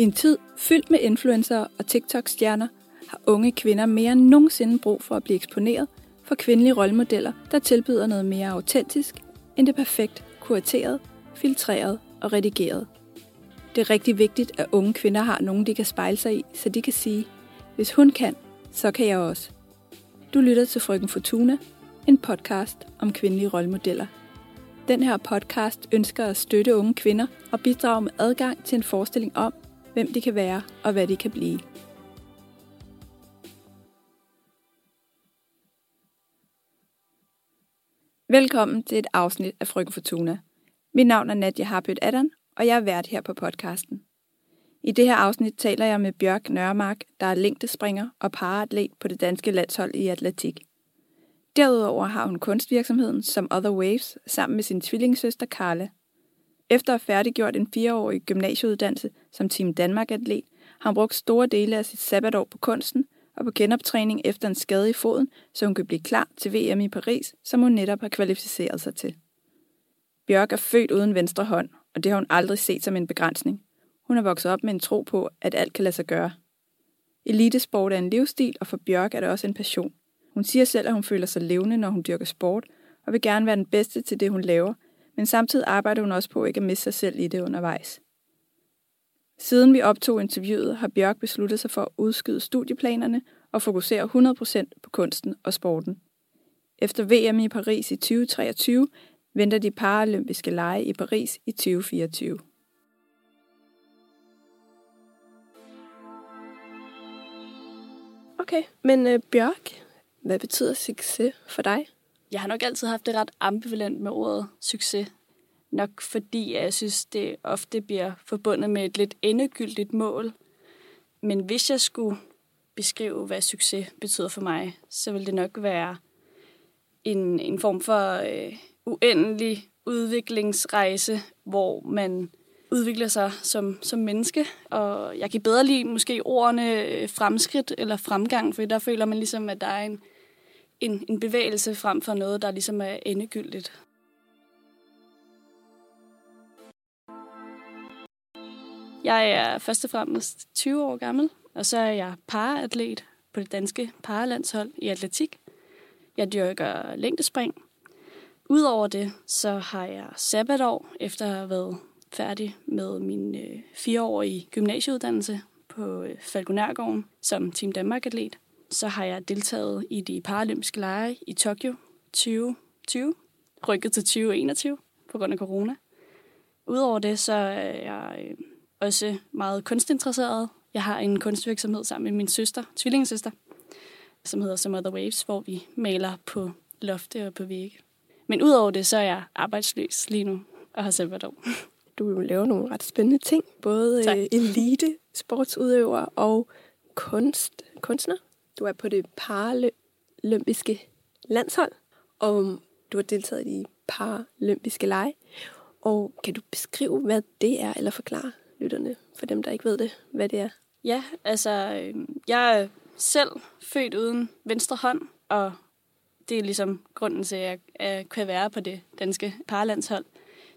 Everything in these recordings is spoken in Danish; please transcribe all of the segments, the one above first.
I en tid fyldt med influencer og TikTok-stjerner har unge kvinder mere end nogensinde brug for at blive eksponeret for kvindelige rollemodeller, der tilbyder noget mere autentisk end det perfekt kurateret, filtreret og redigeret. Det er rigtig vigtigt, at unge kvinder har nogen, de kan spejle sig i, så de kan sige, hvis hun kan, så kan jeg også. Du lytter til Frøken Fortuna, en podcast om kvindelige rollemodeller. Den her podcast ønsker at støtte unge kvinder og bidrage med adgang til en forestilling om, hvem de kan være og hvad de kan blive. Velkommen til et afsnit af Frøken Fortuna. Mit navn er Nadia Harpøt Adam, og jeg er vært her på podcasten. I det her afsnit taler jeg med Bjørk Nørmark, der er længdespringer og paraatlet på det danske landshold i atletik. Derudover har hun kunstvirksomheden som Other Waves sammen med sin tvillingsøster Karla. Efter at have færdiggjort en fireårig gymnasieuddannelse som Team Danmark-atlet, har hun brugt store dele af sit sabbatår på kunsten og på genoptræning efter en skade i foden, så hun kan blive klar til VM i Paris, som hun netop har kvalificeret sig til. Bjørk er født uden venstre hånd, og det har hun aldrig set som en begrænsning. Hun er vokset op med en tro på, at alt kan lade sig gøre. Elitesport er en livsstil, og for Bjørk er det også en passion. Hun siger selv, at hun føler sig levende, når hun dyrker sport, og vil gerne være den bedste til det, hun laver, men samtidig arbejder hun også på ikke at miste sig selv i det undervejs. Siden vi optog interviewet, har Bjørk besluttet sig for at udskyde studieplanerne og fokusere 100% på kunsten og sporten. Efter VM i Paris i 2023 venter de paralympiske lege i Paris i 2024. Okay, men uh, Bjørk, hvad betyder succes for dig? Jeg har nok altid haft det ret ambivalent med ordet succes. Nok fordi jeg synes, det ofte bliver forbundet med et lidt endegyldigt mål. Men hvis jeg skulle beskrive, hvad succes betyder for mig, så vil det nok være en, en form for øh, uendelig udviklingsrejse, hvor man udvikler sig som, som menneske. Og jeg kan bedre lide måske ordene øh, fremskridt eller fremgang, for der føler man ligesom, at der er en, en, en bevægelse frem for noget, der ligesom er endegyldigt. Jeg er først og fremmest 20 år gammel, og så er jeg paraatlet på det danske paralandshold i atletik. Jeg dyrker længdespring. Udover det, så har jeg sabbatår, efter at have været færdig med min øh, fireårige gymnasieuddannelse på øh, Falkonærgården som Team Danmark-atlet. Så har jeg deltaget i de paralympiske lege i Tokyo 2020, rykket til 2021 på grund af corona. Udover det, så er jeg øh, også meget kunstinteresseret. Jeg har en kunstvirksomhed sammen med min søster, tvillingesøster, som hedder Some Other Waves, hvor vi maler på lofte og på vægge. Men udover det, så er jeg arbejdsløs lige nu og har sabbatår. Du laver nogle ret spændende ting. Både tak. elite, sportsudøver og kunst, kunstner. Du er på det paralympiske landshold, og du har deltaget i de paralympiske lege. Og kan du beskrive, hvad det er, eller forklare lytterne, for dem, der ikke ved det, hvad det er? Ja, altså, øh, jeg er selv født uden venstre hånd, og det er ligesom grunden til, at jeg kan være på det danske parlandshold,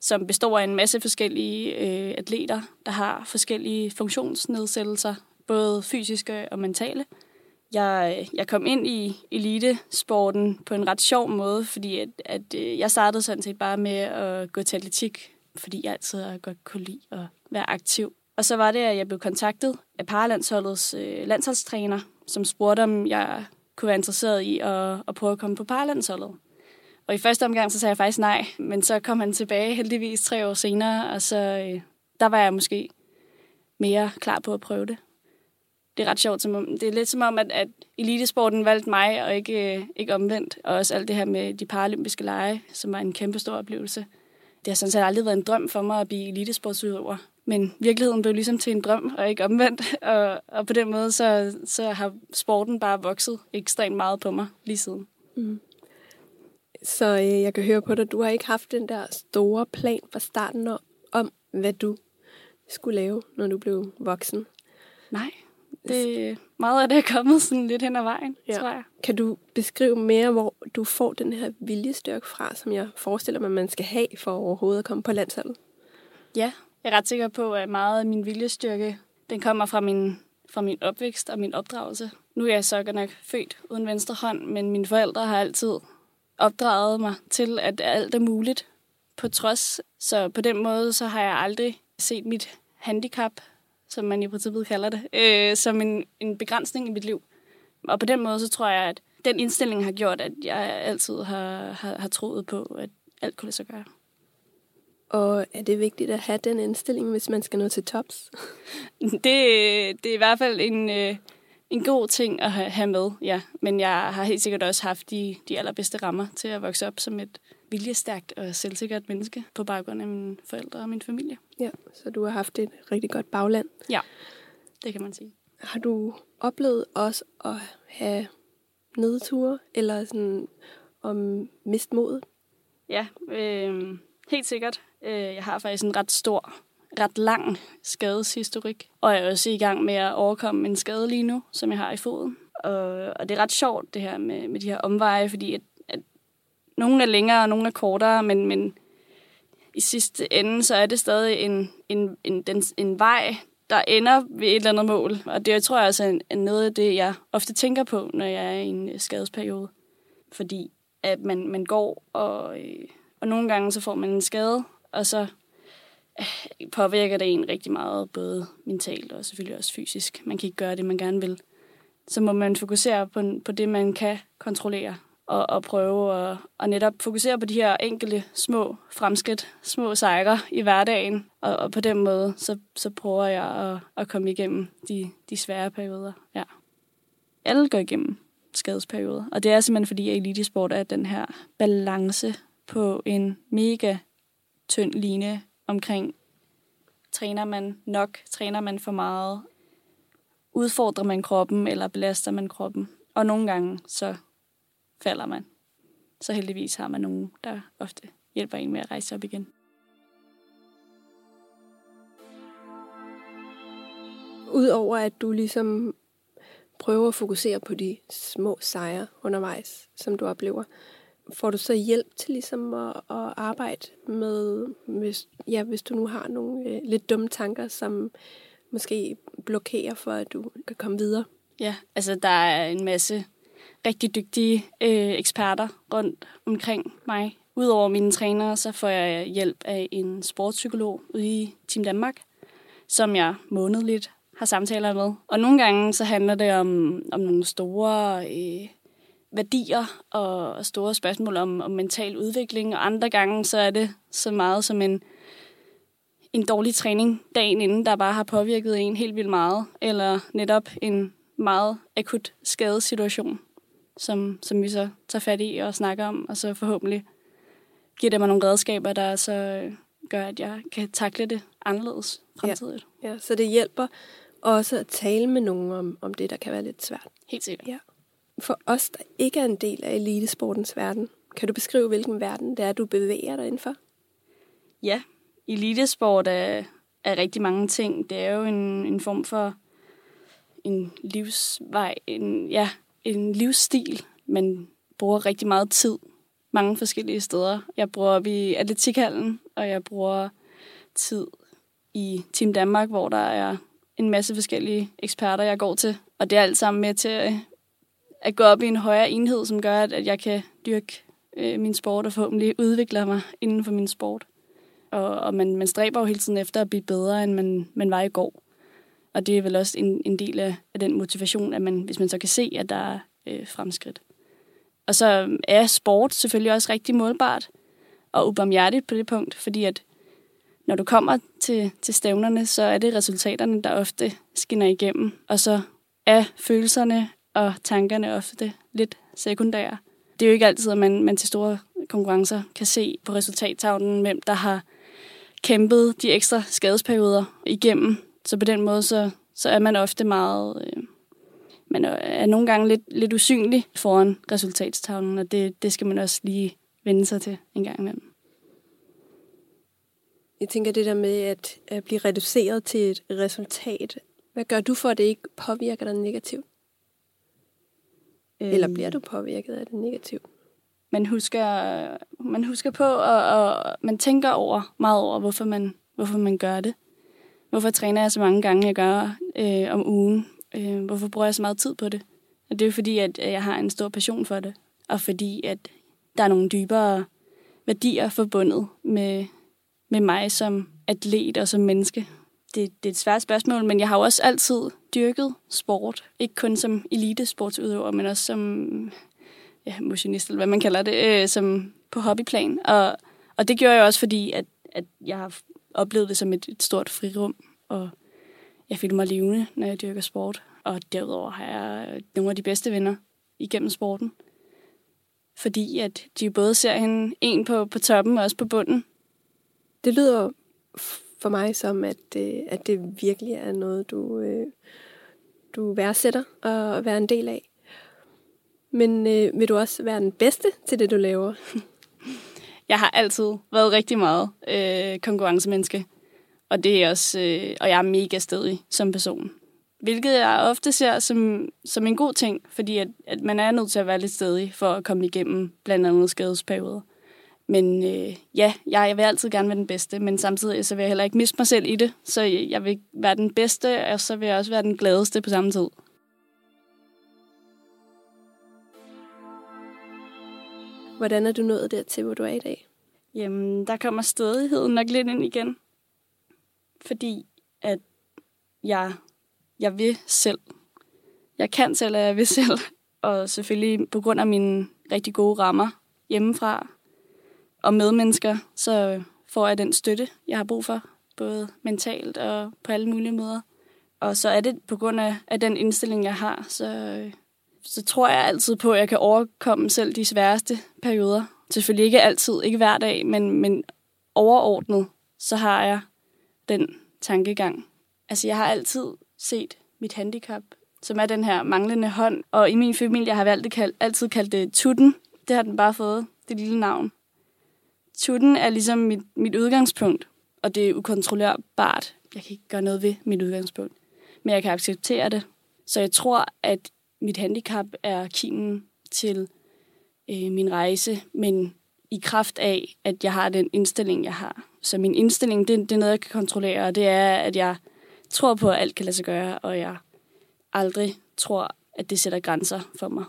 som består af en masse forskellige øh, atleter, der har forskellige funktionsnedsættelser, både fysiske og mentale. Jeg, jeg kom ind i elitesporten på en ret sjov måde, fordi at, at øh, jeg startede sådan set bare med at gå til atletik, fordi jeg altid har godt kunne lide at være aktiv. Og så var det, at jeg blev kontaktet af paralandsholdets øh, landsholdstræner, som spurgte, om jeg kunne være interesseret i at, at prøve at komme på paralandsholdet. Og i første omgang, så sagde jeg faktisk nej, men så kom han tilbage heldigvis tre år senere, og så øh, der var jeg måske mere klar på at prøve det. Det er ret sjovt. Som om, det er lidt som om, at, at elitesporten valgte mig, og ikke, øh, ikke omvendt. Og også alt det her med de paralympiske lege, som var en kæmpe stor oplevelse. Det har sådan set aldrig været en drøm for mig at blive elitesportsudøver. Men virkeligheden blev ligesom til en drøm, og ikke omvendt. Og, og på den måde, så, så har sporten bare vokset ekstremt meget på mig lige siden. Mm. Så øh, jeg kan høre på dig, du har ikke haft den der store plan fra starten om, om hvad du skulle lave, når du blev voksen. Nej, det, meget af det er kommet sådan lidt hen ad vejen, ja. tror jeg. Kan du beskrive mere, hvor du får den her viljestyrke fra, som jeg forestiller mig, man skal have for overhovedet at komme på landsholdet? Ja, jeg er ret sikker på, at meget af min viljestyrke den kommer fra min, fra min opvækst og min opdragelse. Nu er jeg så godt nok født uden venstre hånd, men mine forældre har altid opdraget mig til, at alt er muligt på trods. Så på den måde, så har jeg aldrig set mit handicap, som man i princippet kalder det, øh, som en, en begrænsning i mit liv. Og på den måde, så tror jeg, at den indstilling har gjort, at jeg altid har, har, har troet på, at alt kunne lade sig gøre. Og er det vigtigt at have den indstilling, hvis man skal nå til tops? Det, det er i hvert fald en, øh, en god ting at have med, ja. Men jeg har helt sikkert også haft de, de allerbedste rammer til at vokse op som et viljestærkt og selvsikkert menneske på baggrund af mine forældre og min familie. Ja, så du har haft et rigtig godt bagland. Ja, det kan man sige. Har du oplevet også at have nedture, eller sådan om mist mod? Ja, øh, helt sikkert. Øh, jeg har faktisk en ret stor, ret lang skadeshistorik, og jeg er også i gang med at overkomme en skade lige nu, som jeg har i foden. Og, og det er ret sjovt, det her med, med de her omveje, fordi at, at nogle er længere, og nogle er kortere, men, men i sidste ende, så er det stadig en, en, en, den, en vej, der ender ved et eller andet mål. Og det jeg tror jeg altså er noget af det, jeg ofte tænker på, når jeg er i en øh, skadesperiode. Fordi at man, man går, og, øh, og nogle gange så får man en skade, og så øh, påvirker det en rigtig meget, både mentalt og selvfølgelig også fysisk. Man kan ikke gøre det, man gerne vil. Så må man fokusere på, på det, man kan kontrollere, og, og prøve at og netop fokusere på de her enkelte små fremskridt, små sejre i hverdagen. Og, og på den måde, så, så prøver jeg at, at komme igennem de, de svære perioder. Ja. Alle går igennem skadesperioder, og det er simpelthen fordi, at elitesport er den her balance på en mega tynd line omkring, træner man nok, træner man for meget, udfordrer man kroppen, eller belaster man kroppen. Og nogle gange, så falder man. Så heldigvis har man nogen, der ofte hjælper en med at rejse op igen. Udover at du ligesom prøver at fokusere på de små sejre undervejs, som du oplever, får du så hjælp til ligesom at, at arbejde med, hvis, ja, hvis du nu har nogle øh, lidt dumme tanker, som måske blokerer for, at du kan komme videre? Ja, altså der er en masse rigtig dygtige øh, eksperter rundt omkring mig. Udover mine trænere, så får jeg hjælp af en sportspsykolog ude i Team Danmark, som jeg månedligt har samtaler med. Og nogle gange så handler det om, om nogle store øh, værdier og store spørgsmål om, om mental udvikling, og andre gange så er det så meget som en, en dårlig træning dagen inden, der bare har påvirket en helt vildt meget, eller netop en meget akut skadesituation, som, som vi så tager fat i og snakker om, og så forhåbentlig giver det mig nogle redskaber, der så gør, at jeg kan takle det anderledes fremtidigt. Ja, ja så det hjælper også at tale med nogen om, om det, der kan være lidt svært. Helt sikkert. Ja. For os, der ikke er en del af elitesportens verden, kan du beskrive, hvilken verden det er, du bevæger dig indenfor? Ja, elitesport er, er rigtig mange ting. Det er jo en, en form for en livsvej, en, ja, en livsstil. Man bruger rigtig meget tid mange forskellige steder. Jeg bruger op i atletikhallen, og jeg bruger tid i Team Danmark, hvor der er en masse forskellige eksperter, jeg går til. Og det er alt sammen med til øh, at gå op i en højere enhed, som gør, at jeg kan dyrke øh, min sport og forhåbentlig udvikle mig inden for min sport. Og, og man, man stræber jo hele tiden efter at blive bedre, end man, man var i går. Og det er vel også en, en del af, af den motivation, at man, hvis man så kan se, at der er øh, fremskridt. Og så er sport selvfølgelig også rigtig målbart og ubarmhjertigt på det punkt, fordi at når du kommer til, til stævnerne, så er det resultaterne, der ofte skinner igennem, og så er følelserne og tankerne ofte lidt sekundære. Det er jo ikke altid, at man, man til store konkurrencer kan se på resultattavlen, hvem der har kæmpet de ekstra skadesperioder igennem. Så på den måde, så, så er man ofte meget... Øh, man er nogle gange lidt, lidt usynlig foran resultatstavlen, og det, det skal man også lige vende sig til en gang imellem. Jeg tænker det der med at, at blive reduceret til et resultat. Hvad gør du for, at det ikke påvirker dig negativt? Eller bliver øhm. du påvirket af det negativt? Man husker, man husker på, og, og man tænker over meget over, hvorfor man, hvorfor man gør det. Hvorfor træner jeg så mange gange, jeg gør øh, om ugen? Øh, hvorfor bruger jeg så meget tid på det? Og det er jo fordi, at øh, jeg har en stor passion for det. Og fordi, at der er nogle dybere værdier forbundet med, med mig som atlet og som menneske. Det, det er et svært spørgsmål, men jeg har jo også altid dyrket sport. Ikke kun som elitesportsudøver, men også som ja, motionist, eller hvad man kalder det, øh, som på hobbyplan. Og, og det gjorde jeg også, fordi at, at jeg har oplevet det som et, et stort frirum, og jeg føler mig levende, når jeg dyrker sport. Og derudover har jeg nogle af de bedste venner igennem sporten. Fordi at de både ser en, en på, på toppen og også på bunden. Det lyder for mig som, at, øh, at det virkelig er noget, du, øh, du værdsætter at være en del af. Men øh, vil du også være den bedste til det, du laver? jeg har altid været rigtig meget øh, konkurrencemenneske. Og det er også, øh, og jeg er mega stedig som person. Hvilket jeg ofte ser som, som en god ting, fordi at, at man er nødt til at være lidt stedig for at komme igennem blandt andet skadesperioder. Men øh, ja, jeg, jeg vil altid gerne være den bedste, men samtidig øh, så vil jeg heller ikke miste mig selv i det. Så jeg vil være den bedste, og så vil jeg også være den gladeste på samme tid. Hvordan er du nået dertil, hvor du er i dag? Jamen, der kommer stedigheden nok lidt ind igen. Fordi at jeg, jeg vil selv. Jeg kan selv, og jeg vil selv. Og selvfølgelig på grund af mine rigtig gode rammer hjemmefra og medmennesker, så får jeg den støtte, jeg har brug for. Både mentalt og på alle mulige måder. Og så er det på grund af, af den indstilling, jeg har, så, øh, så tror jeg altid på, at jeg kan overkomme selv de sværeste perioder. Selvfølgelig ikke altid, ikke hver dag, men, men overordnet, så har jeg den tankegang. Altså, jeg har altid set mit handicap, som er den her manglende hånd. Og i min familie har vi altid kaldt, altid kaldt det tutten. Det har den bare fået, det lille navn. Tutten er ligesom mit, mit udgangspunkt, og det er ukontrollerbart. Jeg kan ikke gøre noget ved mit udgangspunkt, men jeg kan acceptere det. Så jeg tror, at mit handicap er kimen til øh, min rejse, men i kraft af, at jeg har den indstilling, jeg har. Så min indstilling, det, det er noget, jeg kan kontrollere, og det er, at jeg tror på, at alt kan lade sig gøre, og jeg aldrig tror, at det sætter grænser for mig.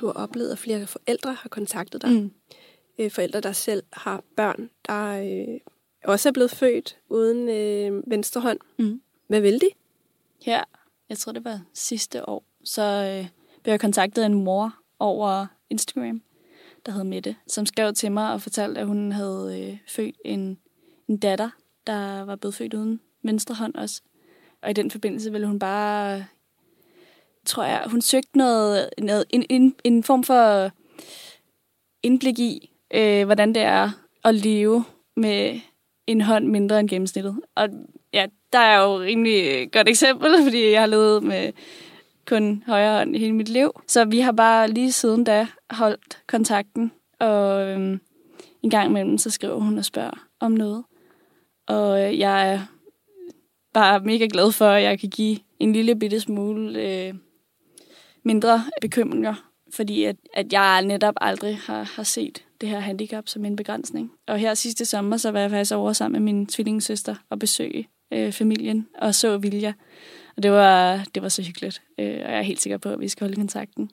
Du har oplevet, at flere forældre har kontaktet dig. Mm. Øh, forældre, der selv har børn, der øh, også er blevet født uden øh, venstre hånd. Mm. Hvad vil de? Her, jeg tror det var sidste år, så øh, blev jeg kontaktet af en mor over Instagram, der hed Mette, som skrev til mig og fortalte, at hun havde øh, født en, en datter, der var blevet født uden venstre hånd også. Og i den forbindelse ville hun bare, tror jeg, hun søgte noget, noget en, en, en form for indblik i, øh, hvordan det er at leve med en hånd mindre end gennemsnittet. Og ja, der er jo rimelig øh, godt eksempel, fordi jeg har levet med kun højre hånd i hele mit liv. Så vi har bare lige siden da holdt kontakten, og øhm, en gang imellem, så skriver hun og spørger om noget. Og øh, jeg er bare mega glad for, at jeg kan give en lille bitte smule øh, mindre bekymringer, fordi at, at jeg netop aldrig har, har set det her handicap som en begrænsning. Og her sidste sommer, så var jeg faktisk over sammen med min tvillingssøster og besøge øh, familien og så Vilja. Og det var, det var så hyggeligt, øh, og jeg er helt sikker på, at vi skal holde kontakten.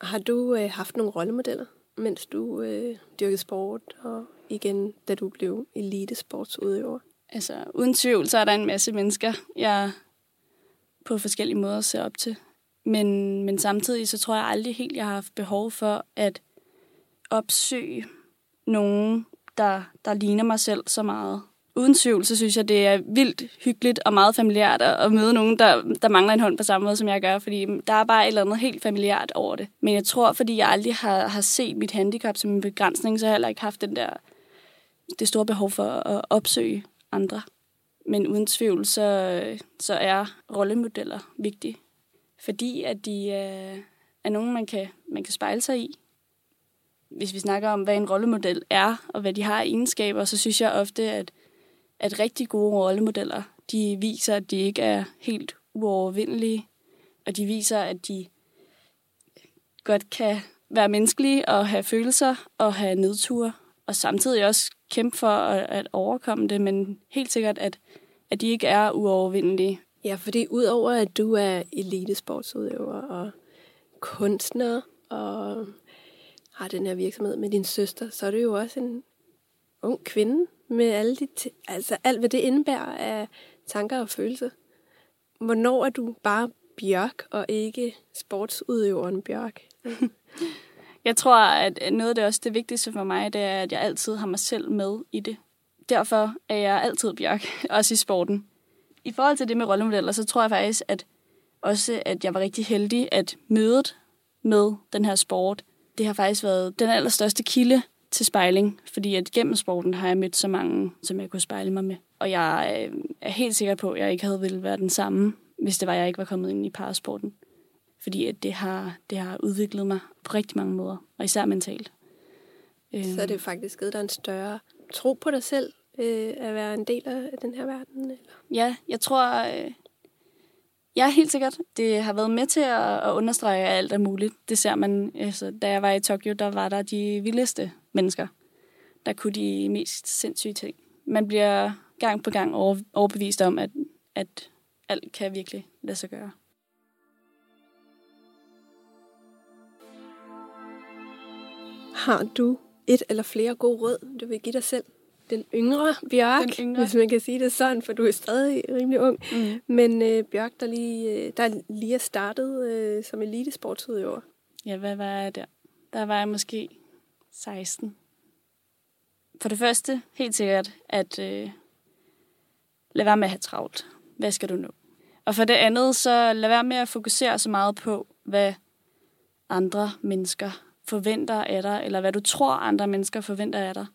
Har du øh, haft nogle rollemodeller, mens du øh, dyrkede sport, og igen, da du blev elitesportsudøver? Altså, uden tvivl, så er der en masse mennesker, jeg på forskellige måder ser op til. Men, men samtidig så tror jeg aldrig helt, jeg har haft behov for at opsøge nogen, der, der ligner mig selv så meget. Uden tvivl, så synes jeg, det er vildt hyggeligt og meget familiært at møde nogen, der, der mangler en hånd på samme måde, som jeg gør, fordi der er bare et eller andet helt familiært over det. Men jeg tror, fordi jeg aldrig har, har set mit handicap som en begrænsning, så har jeg heller ikke haft den der, det store behov for at opsøge andre. Men uden tvivl, så, så er rollemodeller vigtige. Fordi at de er, er nogen, man kan, man kan spejle sig i. Hvis vi snakker om, hvad en rollemodel er, og hvad de har egenskaber, så synes jeg ofte, at at rigtig gode rollemodeller, de viser, at de ikke er helt uovervindelige, og de viser, at de godt kan være menneskelige og have følelser og have nedture, og samtidig også kæmpe for at, at overkomme det, men helt sikkert, at, at de ikke er uovervindelige. Ja, fordi udover at du er elitesportsudøver og kunstner og har den her virksomhed med din søster, så er du jo også en ung kvinde med alle de altså alt, hvad det indebærer af tanker og følelser. Hvornår er du bare Bjørk og ikke sportsudøveren Bjørk? jeg tror, at noget af det også det vigtigste for mig, det er, at jeg altid har mig selv med i det. Derfor er jeg altid Bjørk, også i sporten. I forhold til det med rollemodeller, så tror jeg faktisk, at også at jeg var rigtig heldig, at mødet med den her sport, det har faktisk været den allerstørste kilde til spejling, fordi at gennem sporten har jeg mødt så mange, som jeg kunne spejle mig med. Og jeg øh, er helt sikker på, at jeg ikke havde ville være den samme, hvis det var, jeg ikke var kommet ind i parasporten. Fordi at det har, det har udviklet mig på rigtig mange måder, og især mentalt. Så er det faktisk givet dig en større tro på dig selv, øh, at være en del af den her verden? Eller? Ja, jeg tror, øh, Ja, helt sikkert. Det har været med til at, at understrege, at alt er muligt. Det ser man, altså, da jeg var i Tokyo, der var der de vildeste mennesker, der kunne de mest sindssyge ting. Man bliver gang på gang over, overbevist om, at, at alt kan virkelig lade sig gøre. Har du et eller flere gode råd, du vil give dig selv? Den yngre Bjørk, den yngre. hvis man kan sige det sådan, for du er stadig rimelig ung. Mm. Men øh, Bjørk, der lige, øh, der lige er startet øh, som elitesportsudøver. Ja, hvad var jeg der? Der var jeg måske 16. For det første, helt sikkert, at øh, lad være med at have travlt. Hvad skal du nå? Og for det andet, så lad være med at fokusere så meget på, hvad andre mennesker forventer af dig, eller hvad du tror, andre mennesker forventer af dig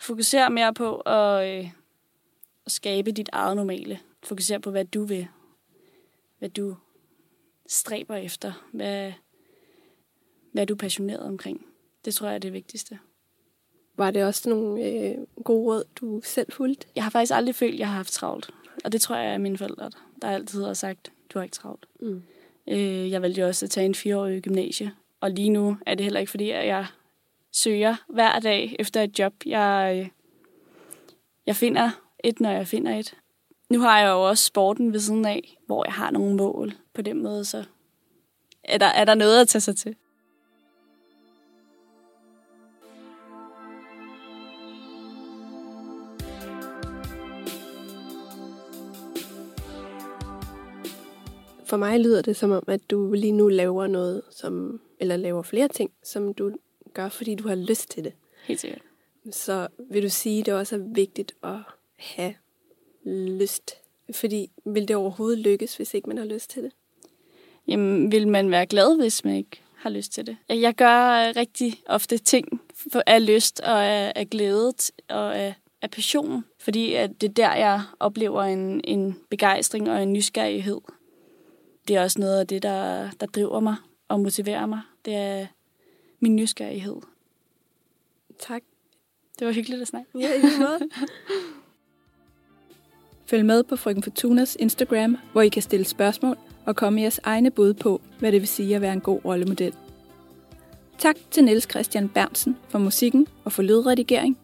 fokusere mere på at, øh, at skabe dit eget normale. Fokusere på, hvad du vil. Hvad du stræber efter. Hvad, hvad du er passioneret omkring. Det tror jeg er det vigtigste. Var det også nogle øh, gode råd, du selv fulgte? Jeg har faktisk aldrig følt, at jeg har haft travlt. Og det tror jeg er mine forældre, der altid har sagt, du har ikke travlt. Mm. Øh, jeg valgte jo også at tage en fireårig gymnasie. Og lige nu er det heller ikke, fordi jeg søger hver dag efter et job. Jeg, øh, jeg finder et, når jeg finder et. Nu har jeg jo også sporten ved siden af, hvor jeg har nogle mål på den måde, så er der, er der noget at tage sig til. For mig lyder det som om, at du lige nu laver noget, som, eller laver flere ting, som du gør, fordi du har lyst til det. Helt sikkert. Så vil du sige, at det også er vigtigt at have lyst? Fordi vil det overhovedet lykkes, hvis ikke man har lyst til det? Jamen, vil man være glad, hvis man ikke har lyst til det? Jeg gør rigtig ofte ting for, af lyst og af, af glæde og af, af passion, fordi at det er der, jeg oplever en, en begejstring og en nysgerrighed. Det er også noget af det, der, der driver mig og motiverer mig. Det er min nysgerrighed. Tak. Det var hyggeligt at snakke. Ja, i måde. Følg med på Frøken Fortunas Instagram, hvor I kan stille spørgsmål og komme jeres egne bud på, hvad det vil sige at være en god rollemodel. Tak til Niels Christian Bernsen for musikken og for lydredigering.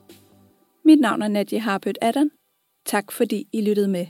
Mit navn er Nadia Harpøt Adam. Tak fordi I lyttede med.